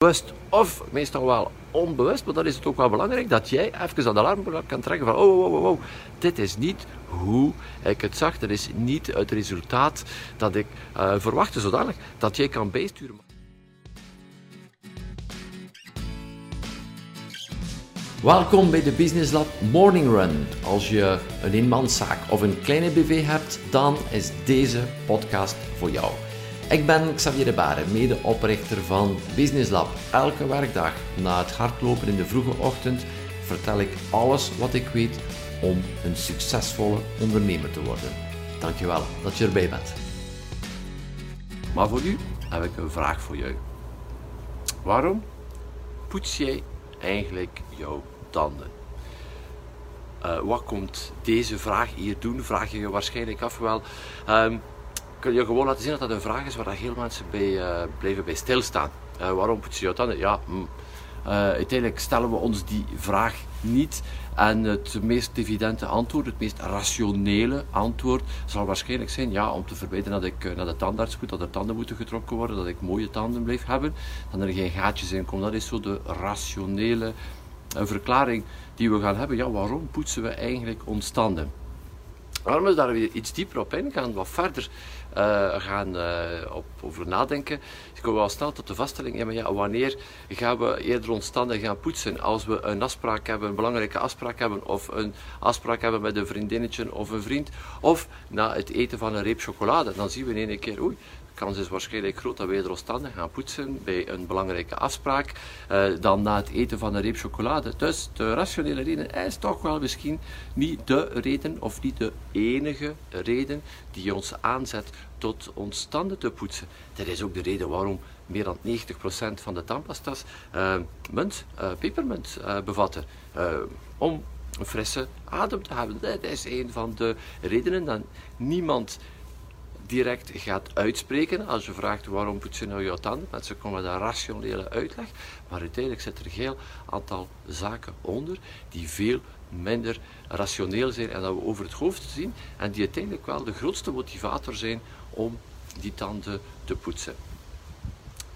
bewust of meestal wel onbewust, maar dan is het ook wel belangrijk dat jij even aan de kan trekken van oh, oh, oh, oh, dit is niet hoe ik het zag, dat is niet het resultaat dat ik uh, verwachtte, zodanig dat jij kan bijsturen. Welkom bij de Business Lab Morning Run. Als je een eenmanszaak of een kleine BV hebt, dan is deze podcast voor jou. Ik ben Xavier de Baren, medeoprichter van Business Lab. Elke werkdag na het hardlopen in de vroege ochtend vertel ik alles wat ik weet om een succesvolle ondernemer te worden. Dankjewel dat je erbij bent. Maar voor nu heb ik een vraag voor jou. Waarom poets jij eigenlijk jouw tanden? Uh, wat komt deze vraag hier doen? Vraag je je waarschijnlijk af. Wel, um, kun je gewoon laten zien dat dat een vraag is waar heel mensen bij, uh, blijven bij stilstaan. Uh, waarom poets je jouw tanden? Ja, mm, uiteindelijk stellen we ons die vraag niet. En het meest evidente antwoord, het meest rationele antwoord, zal waarschijnlijk zijn: ja, om te vermijden dat ik naar de tandarts moet, dat er tanden moeten getrokken worden, dat ik mooie tanden blijf hebben, dat er geen gaatjes in komen. Dat is zo de rationele verklaring die we gaan hebben. Ja, waarom poetsen we eigenlijk ons tanden? Waarom we daar weer iets dieper op ingaan, wat verder gaan uh, op, over nadenken, ik kom wel snel tot de vaststelling, maar ja, wanneer gaan we eerder ons tanden gaan poetsen? Als we een afspraak hebben, een belangrijke afspraak hebben, of een afspraak hebben met een vriendinnetje of een vriend, of na het eten van een reep chocolade, dan zien we in één keer, oei, kans is waarschijnlijk groot dat wij er ons gaan poetsen bij een belangrijke afspraak uh, dan na het eten van een reep chocolade. Dus de rationele reden is toch wel misschien niet de reden of niet de enige reden die ons aanzet tot ons tanden te poetsen. Dat is ook de reden waarom meer dan 90% van de tandpasta's uh, munt, uh, pepermunt bevatten. om een frisse adem te hebben. Dat is een van de redenen dat niemand direct gaat uitspreken. Als je vraagt waarom poets je nou jouw tanden, mensen komen daar rationele uitleg. Maar uiteindelijk zit er een heel aantal zaken onder die veel minder rationeel zijn en dat we over het hoofd zien en die uiteindelijk wel de grootste motivator zijn om die tanden te poetsen.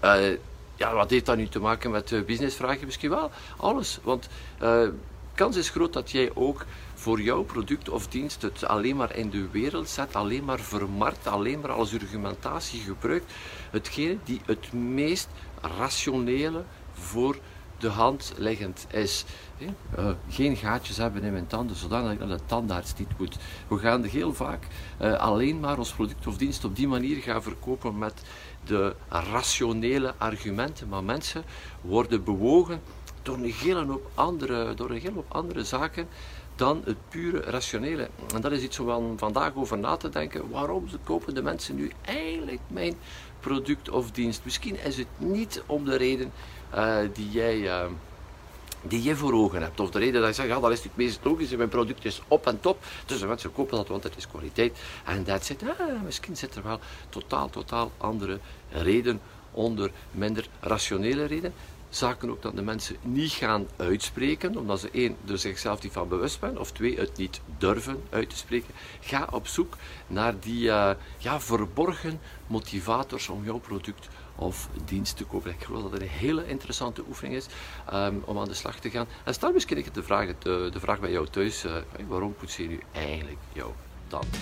Uh, ja, wat heeft dat nu te maken met businessvragen? Misschien wel alles. Want uh, kans is groot dat jij ook voor jouw product of dienst het alleen maar in de wereld zet, alleen maar vermarkt, alleen maar als argumentatie gebruikt, hetgene die het meest rationele voor de hand liggend is. Uh, geen gaatjes hebben in mijn tanden, zodat ik naar de tandarts niet moet. We gaan heel vaak uh, alleen maar ons product of dienst op die manier gaan verkopen met de rationele argumenten. Maar mensen worden bewogen door een hele hoop andere, door een hele andere zaken dan het pure rationele. En dat is iets om vandaag over na te denken. Waarom kopen de mensen nu eigenlijk mijn product of dienst? Misschien is het niet om de reden uh, die jij. Uh, die je voor ogen hebt. Of de reden dat je zegt, ja, dat is het meest logisch, mijn product is op en top. Dus de mensen kopen dat, want het is kwaliteit. En dat zit, ah, misschien zit er wel totaal, totaal andere reden onder, minder rationele reden zaken ook dat de mensen niet gaan uitspreken, omdat ze één, er zichzelf niet van bewust zijn, of twee, het niet durven uit te spreken. Ga op zoek naar die uh, ja, verborgen motivators om jouw product of dienst te kopen. Ik geloof dat het een hele interessante oefening is um, om aan de slag te gaan. En stel misschien de vraag, de, de vraag bij jou thuis, uh, waarom poets je nu eigenlijk jouw tanden?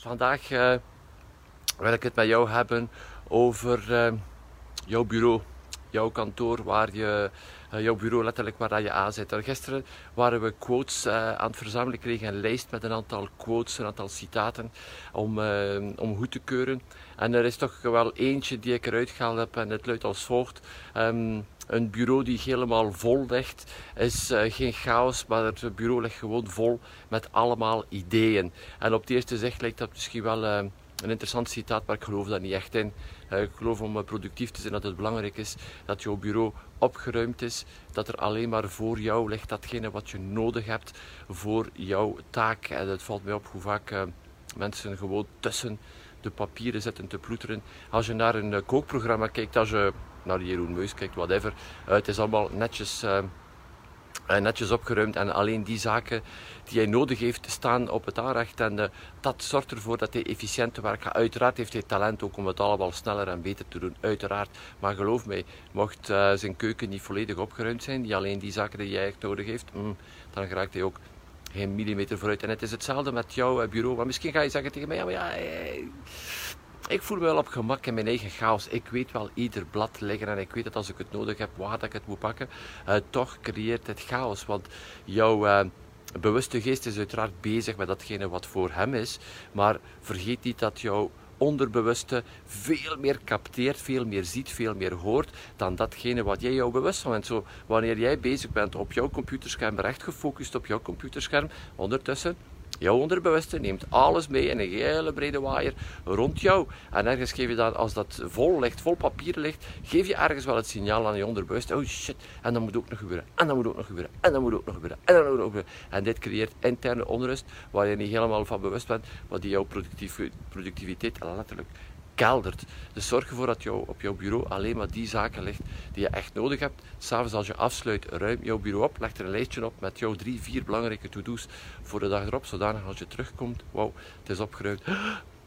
Vandaag uh, wil ik het met jou hebben over uh, jouw bureau, jouw kantoor, waar je, uh, jouw bureau letterlijk waar je aan zit. Gisteren waren we quotes aan het verzamelen, kregen een lijst met een aantal quotes, een aantal citaten om, om goed te keuren. En er is toch wel eentje die ik eruit gehaald heb en het luidt als volgt. Um, een bureau die helemaal vol ligt, is geen chaos, maar het bureau ligt gewoon vol met allemaal ideeën. En op het eerste zicht lijkt dat misschien wel een interessant citaat, maar ik geloof daar niet echt in. Uh, ik geloof om productief te zijn dat het belangrijk is dat jouw bureau opgeruimd is, dat er alleen maar voor jou ligt datgene wat je nodig hebt voor jouw taak. En het valt mij op hoe vaak mensen gewoon tussen de papieren zitten te ploeteren. Als je naar een kookprogramma kijkt, als je naar Jeroen Meus kijkt, whatever, het is allemaal netjes netjes opgeruimd en alleen die zaken die hij nodig heeft staan op het aanrecht. En uh, dat zorgt ervoor dat hij efficiënt te werk gaat. Uiteraard heeft hij talent ook om het allemaal sneller en beter te doen, uiteraard. Maar geloof mij, mocht uh, zijn keuken niet volledig opgeruimd zijn, die alleen die zaken die jij echt nodig heeft, mm, dan raakt hij ook geen millimeter vooruit. En het is hetzelfde met jouw bureau. Maar misschien ga je zeggen tegen mij, ja, maar ja, ik voel me wel op gemak in mijn eigen chaos. Ik weet wel ieder blad liggen en ik weet dat als ik het nodig heb, waar dat ik het moet pakken. Uh, toch creëert het chaos, want jouw uh, bewuste geest is uiteraard bezig met datgene wat voor hem is. Maar vergeet niet dat jouw onderbewuste veel meer capteert, veel meer ziet, veel meer hoort dan datgene wat jij jou bewust van bent. Zo, wanneer jij bezig bent op jouw computerscherm, recht gefocust op jouw computerscherm, ondertussen Jouw onderbewuste neemt alles mee in een hele brede waaier rond jou. En ergens geef je dan, als dat vol ligt, vol papier ligt, geef je ergens wel het signaal aan je onderbewuste. Oh shit, en dat moet ook nog gebeuren. En dat moet ook nog gebeuren. En dat moet ook nog gebeuren. En dat moet ook nog gebeuren. En dit creëert interne onrust, waar je niet helemaal van bewust bent, wat die jouw productiviteit letterlijk Dus zorg ervoor dat jou, op jouw bureau alleen maar die zaken ligt die je echt nodig hebt. S'avonds als je afsluit, ruim jouw bureau op, leg er een lijstje op met jouw drie, vier belangrijke to-do's voor de dag erop, zodanig als je terugkomt, wauw, het is opgeruimd.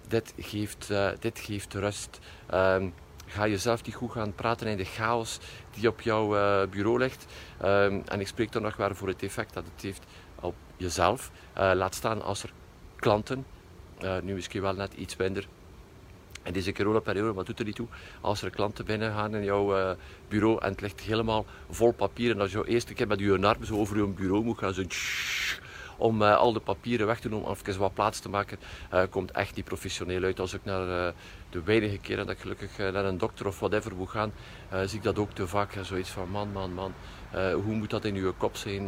Dit geeft, uh, dit geeft rust. Um, ga jezelf niet goed gaan praten in de chaos die op jouw uh, bureau ligt. Um, en ik spreek er nog wel voor het effect dat het heeft op jezelf. Uh, laat staan als er klanten, nu misschien wel net iets minder, in deze coronaperiode, wat doet er niet toe, als er klanten binnen gaan in jouw uh, bureau en het ligt helemaal vol papier en als je de eerste keer met je arm zo over je bureau moet gaan, zo om uh, al de papieren weg te nemen, of even wat plaats te maken, uh, komt echt niet professioneel uit. Als ik naar de weinige keren dat ik gelukkig naar een dokter of whatever moet gaan, zie ik dat ook te vaak. zoiets van man, man, man, hoe moet dat in uw kop zijn?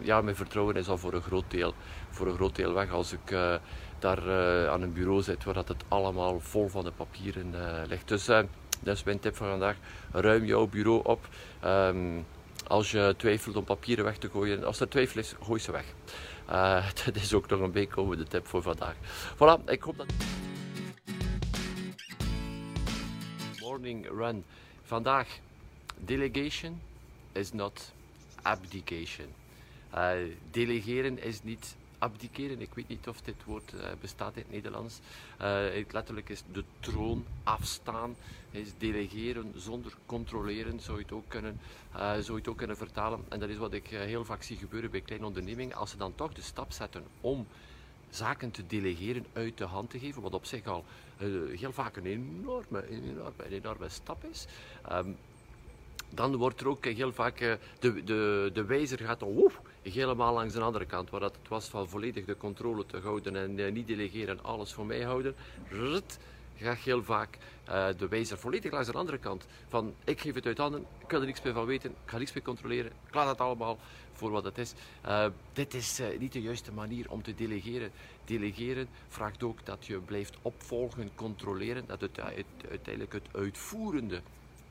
ja, mijn vertrouwen is al voor een groot deel, voor een groot deel weg als ik daar uh, aan een bureau zit waar dat het allemaal vol van de papieren uh, ligt. Dus dat is mijn tip van vandaag. Ruim jouw bureau op. Um, als je twijfelt om papieren weg te gooien, als er twijfel is, gooi ze weg. dat is ook nog een bijkomende tip voor vandaag. Voilà, ik hoop dat. Morning run. Vandaag, delegation is not abdication. delegeren is niet abdiceren. Ik weet niet of dit woord uh, bestaat in het Nederlands. Uh, letterlijk is de troon afstaan, is delegeren zonder controleren, zou je het ook kunnen, uh, zou het ook kunnen vertalen. En dat is wat ik heel vaak zie gebeuren bij kleine ondernemingen. Als ze dan toch de stap zetten om zaken te delegeren, uit de hand te geven, wat op zich al heel vaak een enorme, enorme, enorme stap is. Um, dan wordt er ook heel vaak, de, de, de wijzer gaat woef, helemaal langs de andere kant, waar dat het was van volledig de controle te houden en uh, niet delegeren en alles voor mij houden, rut, ga heel vaak uh, de wijzer volledig langs de andere kant. Van ik geef het uit handen, ik wil er niks meer van weten, ik ga niks meer controleren, ik laat het allemaal voor wat het is. Uh, dit is niet de juiste manier om te delegeren. Delegeren vraagt ook dat je blijft opvolgen, controleren, dat het, uiteindelijk het uitvoerende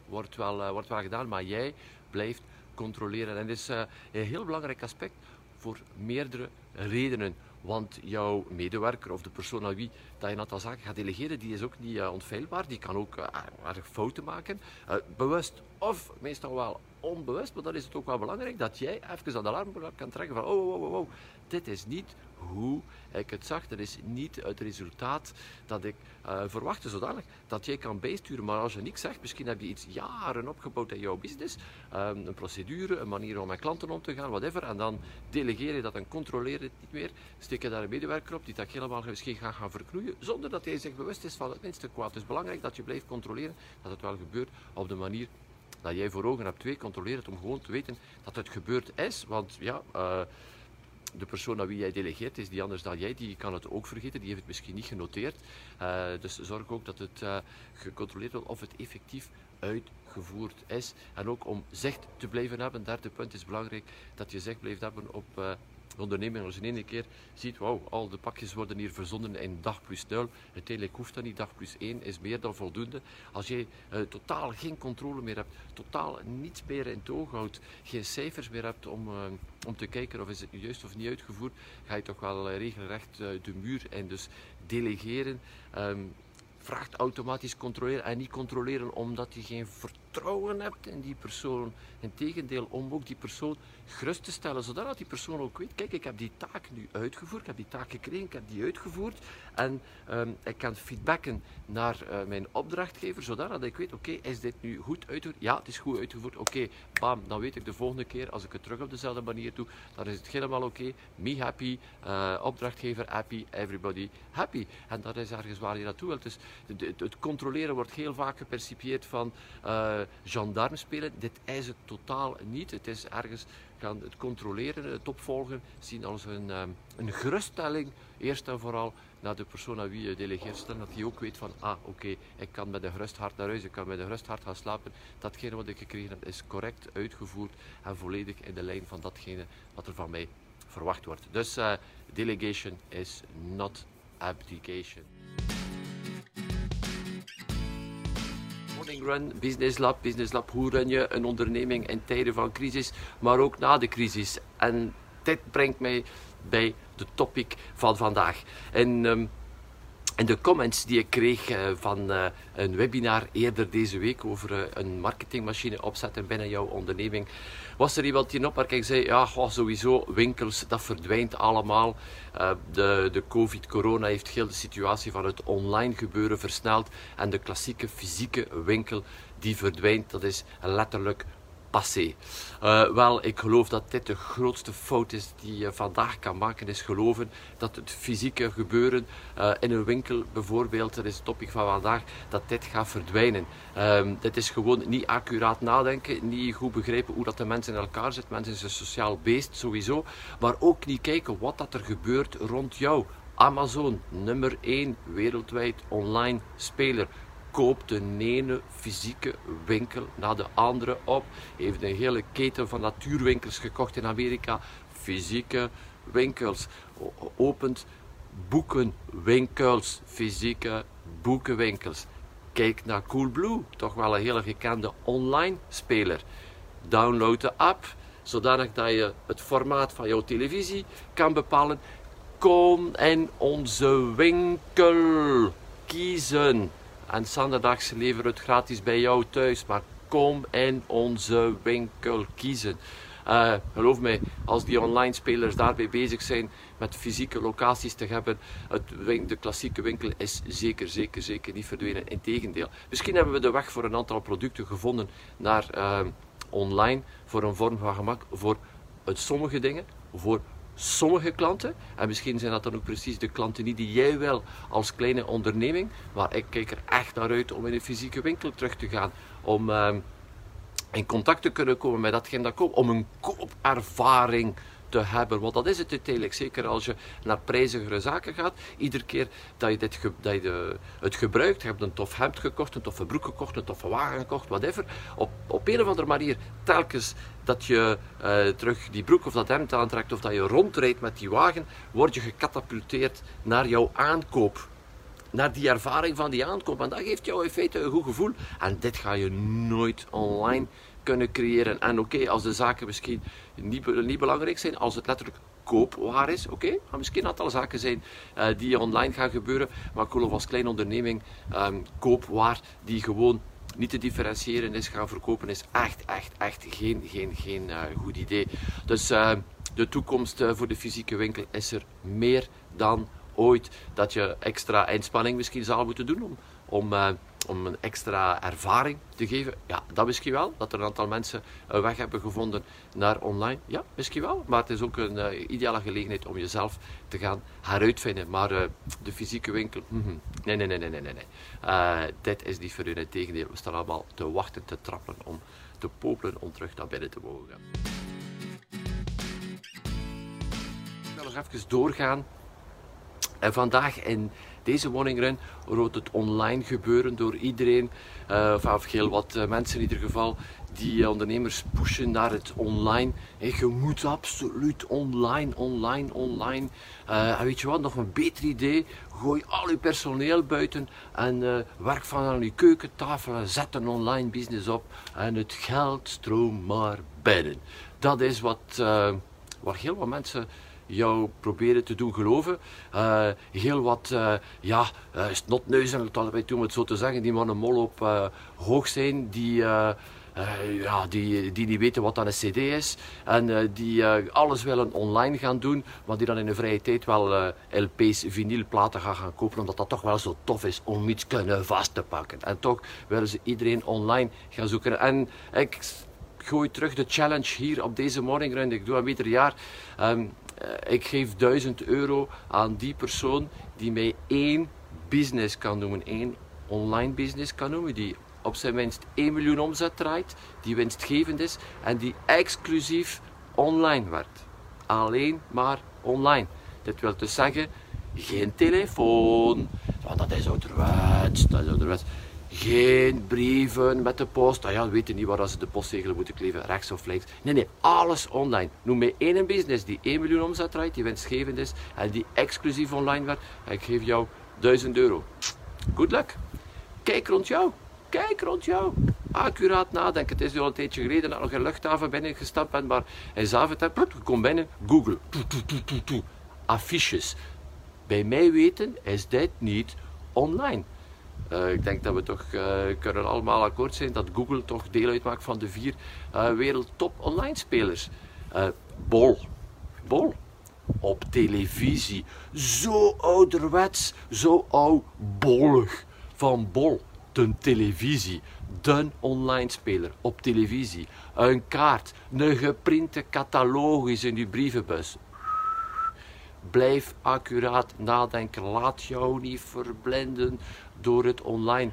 wordt wel, wordt wel gedaan, maar jij blijft controleren. En dit is uh, een heel belangrijk aspect voor meerdere redenen. Want jouw medewerker of de persoon aan wie dat je een aantal zaken gaat delegeren, die is ook niet uh, onfeilbaar. Die kan ook erg fouten maken. bewust of meestal wel onbewust. Maar dan is het ook wel belangrijk dat jij even de alarm kan trekken van oh, oh, oh, oh, dit is niet hoe ik het zag. Dat is niet het resultaat dat ik uh, verwachtte zodanig dat jij kan bijsturen. Maar als je niks zegt, misschien heb je iets jaren opgebouwd in jouw business. Um, een procedure, een manier om met klanten om te gaan, whatever. En dan delegeer je dat en controleer het niet meer. Steek je daar een medewerker op die dat helemaal misschien gaat gaan verknoeien. Zonder dat hij zich bewust is van het minste kwaad. Het is belangrijk dat je blijft controleren dat het wel gebeurt op de manier dat jij voor ogen hebt. Twee, controleer het om gewoon te weten dat het gebeurd is. Want ja... Uh, de persoon aan wie jij delegeert is die anders dan jij, die kan het ook vergeten, die heeft het misschien niet genoteerd. Uh, dus zorg ook dat het uh, gecontroleerd wordt of het effectief uitgevoerd is. En ook om zicht te blijven hebben, derde punt is belangrijk, dat je zicht blijft hebben op onderneming. Als je in één keer ziet, wauw, al de pakjes worden hier verzonden in dag plus 0. Uiteindelijk hoeft dat niet, dag plus 1 is meer dan voldoende. Als je uh, totaal geen controle meer hebt, totaal niets meer in het oog houdt, geen cijfers meer hebt om, uh, om te kijken of is het juist of niet uitgevoerd, ga je toch wel uh, regelrecht de muur en dus delegeren. Um, vraagt automatisch controleren en niet controleren omdat je geen vertrouwen hebt in die persoon. Integendeel, om ook die persoon gerust te stellen, zodat die persoon ook weet, kijk, ik heb die taak nu uitgevoerd, ik heb die taak gekregen, ik heb die uitgevoerd en um, ik kan feedbacken naar uh, mijn opdrachtgever, zodat ik weet, oké, is dit nu goed uitgevoerd? Ja, het is goed uitgevoerd, oké, bam, dan weet ik de volgende keer, als ik het terug op dezelfde manier doe, dan is het helemaal oké, me happy, uh, opdrachtgever happy, everybody happy. En dat is ergens waar je naartoe wilt. Dus het, controleren wordt heel vaak gepercipieerd van uh, gendarme spelen. Dit is het totaal niet. Het is ergens gaan het controleren, het opvolgen, zien als een, um, een geruststelling, eerst en vooral naar de persoon aan wie je delegeert, dat hij ook weet van, ah oké, ik kan met een gerust hart naar huis, ik kan met een gerust hart gaan slapen. Datgene wat ik gekregen heb is correct uitgevoerd en volledig in de lijn van datgene wat er van mij verwacht wordt. Dus uh, delegation is not abdication. Run, Business Lab, Business Lab, hoe run je een onderneming in tijden van crisis, maar ook na de crisis. En dit brengt mij bij de topic van vandaag. En um, in de comments die ik kreeg uh, van uh, een webinar eerder deze week over uh, een marketingmachine opzetten binnen jouw onderneming, was er iemand die op ik zei, ja, sowieso, winkels, dat verdwijnt allemaal. de, de COVID-corona heeft heel de situatie van het online gebeuren versneld en de klassieke fysieke winkel die verdwijnt, dat is letterlijk passé. Uh, wel, ik geloof dat dit de grootste fout is die je vandaag kan maken, is geloven dat het fysieke gebeuren uh, in een winkel bijvoorbeeld, dat is het topic van vandaag, dat dit gaat verdwijnen. Uh, dit is gewoon niet accuraat nadenken, niet goed begrijpen hoe dat de mensen in elkaar zitten. Mensen zijn een sociaal beest sowieso, maar ook niet kijken wat dat er gebeurt rond jou. Amazon, nummer 1 wereldwijd online speler koopt de ene fysieke winkel na de andere op. Heeft een hele keten van natuurwinkels gekocht in Amerika. Fysieke winkels. Opent boekenwinkels. Fysieke boekenwinkels. Kijk naar Coolblue, toch wel een hele gekende online speler. Download de app, zodanig dat je het formaat van jouw televisie kan bepalen. Kom in onze winkel kiezen. En zondags leveren we het gratis bij jou thuis. Maar kom in onze winkel kiezen. Uh, geloof mij, als die online spelers daarbij bezig zijn met fysieke locaties te hebben, het, de klassieke winkel is zeker, zeker, zeker niet verdwenen. Integendeel. Misschien hebben we de weg voor een aantal producten gevonden naar uh, online, voor een vorm van gemak, voor sommige dingen, voor sommige klanten, en misschien zijn dat dan ook precies de klanten niet die jij wil als kleine onderneming, maar ik kijk er echt naar uit om in een fysieke winkel terug te gaan, om uh, in contact te kunnen komen met datgene dat koopt, om een koopervaring te hebben. Want dat is het uiteindelijk. Zeker als je naar prijzigere zaken gaat. Iedere keer dat je, dit dat je het gebruikt, je hebt een tof hemd gekocht, een toffe broek gekocht, een toffe wagen gekocht, whatever. Op, op een of andere manier, telkens dat je uh, terug die broek of dat hemd aantrekt of dat je rondrijdt met die wagen, word je gecatapulteerd naar jouw aankoop naar die ervaring van die aankoop. En dat geeft jou in feite een goed gevoel. En dit ga je nooit online kunnen creëren. En oké, als de zaken misschien niet, niet belangrijk zijn, als het letterlijk koopwaar is, oké, okay, misschien een aantal zaken zijn uh, die online gaan gebeuren, maar ik geloof als kleine onderneming um, koopwaar die gewoon niet te differentiëren is, gaan verkopen, is echt, echt, echt geen, geen, geen uh, goed idee. Dus uh, de toekomst voor de fysieke winkel is er meer dan ooit. Dat je extra inspanning misschien zal moeten doen om, om om een extra ervaring te geven? Ja, dat misschien wel. Dat er een aantal mensen een weg hebben gevonden naar online. Ja, misschien wel. Maar het is ook een uh, ideale gelegenheid om jezelf te gaan heruitvinden. Maar uh, de fysieke winkel, mm, nee, nee, nee, nee, nee, nee. Uh, dit is niet voor u. Integendeel, we staan allemaal te wachten, te trappen om te popelen om terug naar binnen te mogen. Ik wil nog even doorgaan. En vandaag in deze woningrun wordt het online gebeuren door iedereen, uh, heel wat uh, mensen in ieder geval, die uh, ondernemers pushen naar het online. Hey, je moet absoluut online, online, online. en weet je wat, nog een beter idee, gooi al je personeel buiten en werk van aan je keukentafel en zet een online business op en het geld stroomt maar binnen. Dat is wat, waar heel wat mensen jou proberen te doen geloven. Uh, heel wat uh, ja, uh, snotneuzen, om het zo te zeggen, die mannen mol op hoog zijn, die ja, die, die niet weten wat dan een cd is en die alles willen online gaan doen, maar die dan in de vrije tijd wel LP's, vinylplaten gaan gaan kopen, omdat dat toch wel zo tof is om iets kunnen vast te pakken. En toch willen ze iedereen online gaan zoeken. En ik gooi terug de challenge hier op deze morning run. Ik doe dat ieder jaar. Um, ik geef 1000 euro aan die persoon die mij één business kan noemen, één online business kan noemen, die op zijn minst 1 miljoen omzet draait, die winstgevend is en die exclusief online werkt. Alleen maar online. Dit wil dus zeggen, geen telefoon, want dat is ouderwets, dat is ouderwets. Geen brieven met de post. Ah ja, we weten niet waar ze de postzegelen moeten kleven, rechts of links. Nee, nee, alles online. Noem mij één business die 1 miljoen omzet draait, die winstgevend is en die exclusief online werkt. Ik geef jou 1000 euro. Good luck. Kijk rond jou. Kijk rond jou. Accuraat nadenken. Het is al een tijdje geleden dat ik nog een luchthaven binnengestapt ben, maar in Zaventem, ik kom binnen, Google. Affiches. Bij mij weten is dit niet online. Uh, ik denk dat we toch uh, kunnen allemaal akkoord zijn dat Google toch deel uitmaakt van de vier uh, wereldtop online spelers. bol. Bol. Op televisie. Zo ouderwets, zo oudbollig. Van Bol de televisie, de online speler op televisie, een kaart, een geprinte catalogus in uw brievenbus. Blijf accuraat nadenken. Laat jou niet verblinden door het online.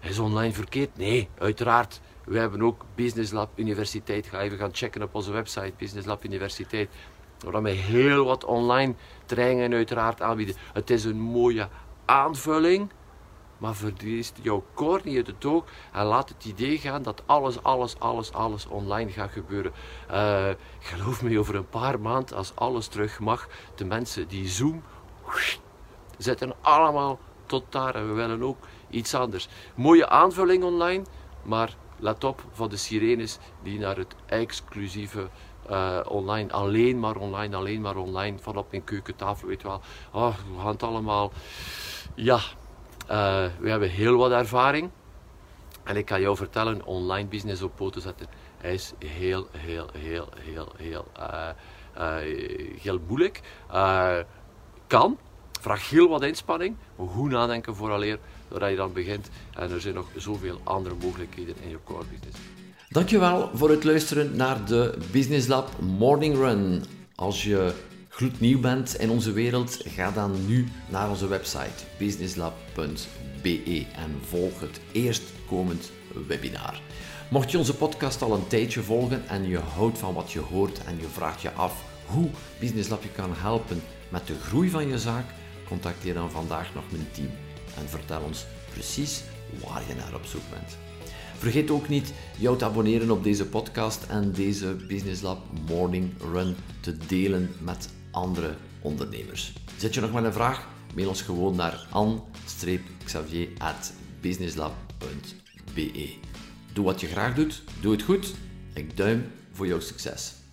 Is online verkeerd? Nee, uiteraard. We hebben ook Business Lab Universiteit. Ga even gaan checken op onze website, Business Lab Universiteit. Waar we heel wat online trainingen uiteraard aanbieden. Het is een mooie aanvulling maar verlies jouw uit het oog en laat het idee gaan dat alles, alles, alles, alles online gaat gebeuren. Uh, geloof me, over een paar maanden, als alles terug mag, de mensen die Zoom zitten allemaal tot daar en we willen ook iets anders. Mooie aanvulling online, maar let op van de sirenes die naar het exclusieve uh, online, alleen maar online, alleen maar online, van op mijn keukentafel, weet je wel. Oh, we gaan het allemaal, ja, uh, we hebben heel wat ervaring. En ik kan jou vertellen, online business op poten zetten is heel, heel, heel, heel, heel, uh, uh, heel moeilijk. kan, vraagt heel wat inspanning, maar goed nadenken vooraleer dat je dan begint. En er zijn nog zoveel andere mogelijkheden in je core business. Dankjewel voor het luisteren naar de Business Lab Morning Run. Als je gloednieuw bent in onze wereld, ga dan nu naar onze website businesslab.be en volg het eerstkomend webinar. Mocht je onze podcast al een tijdje volgen en je houdt van wat je hoort en je vraagt je af hoe Business Lab je kan helpen met de groei van je zaak, contacteer dan vandaag nog mijn team en vertel ons precies waar je naar op zoek bent. Vergeet ook niet jou te abonneren op deze podcast en deze Business Lab Morning Run te delen met andere ondernemers. Zet je nog maar een vraag? Mail ons gewoon naar an-xavier.businesslab.be Doe wat je graag doet, doe het goed. Ik duim voor jouw succes.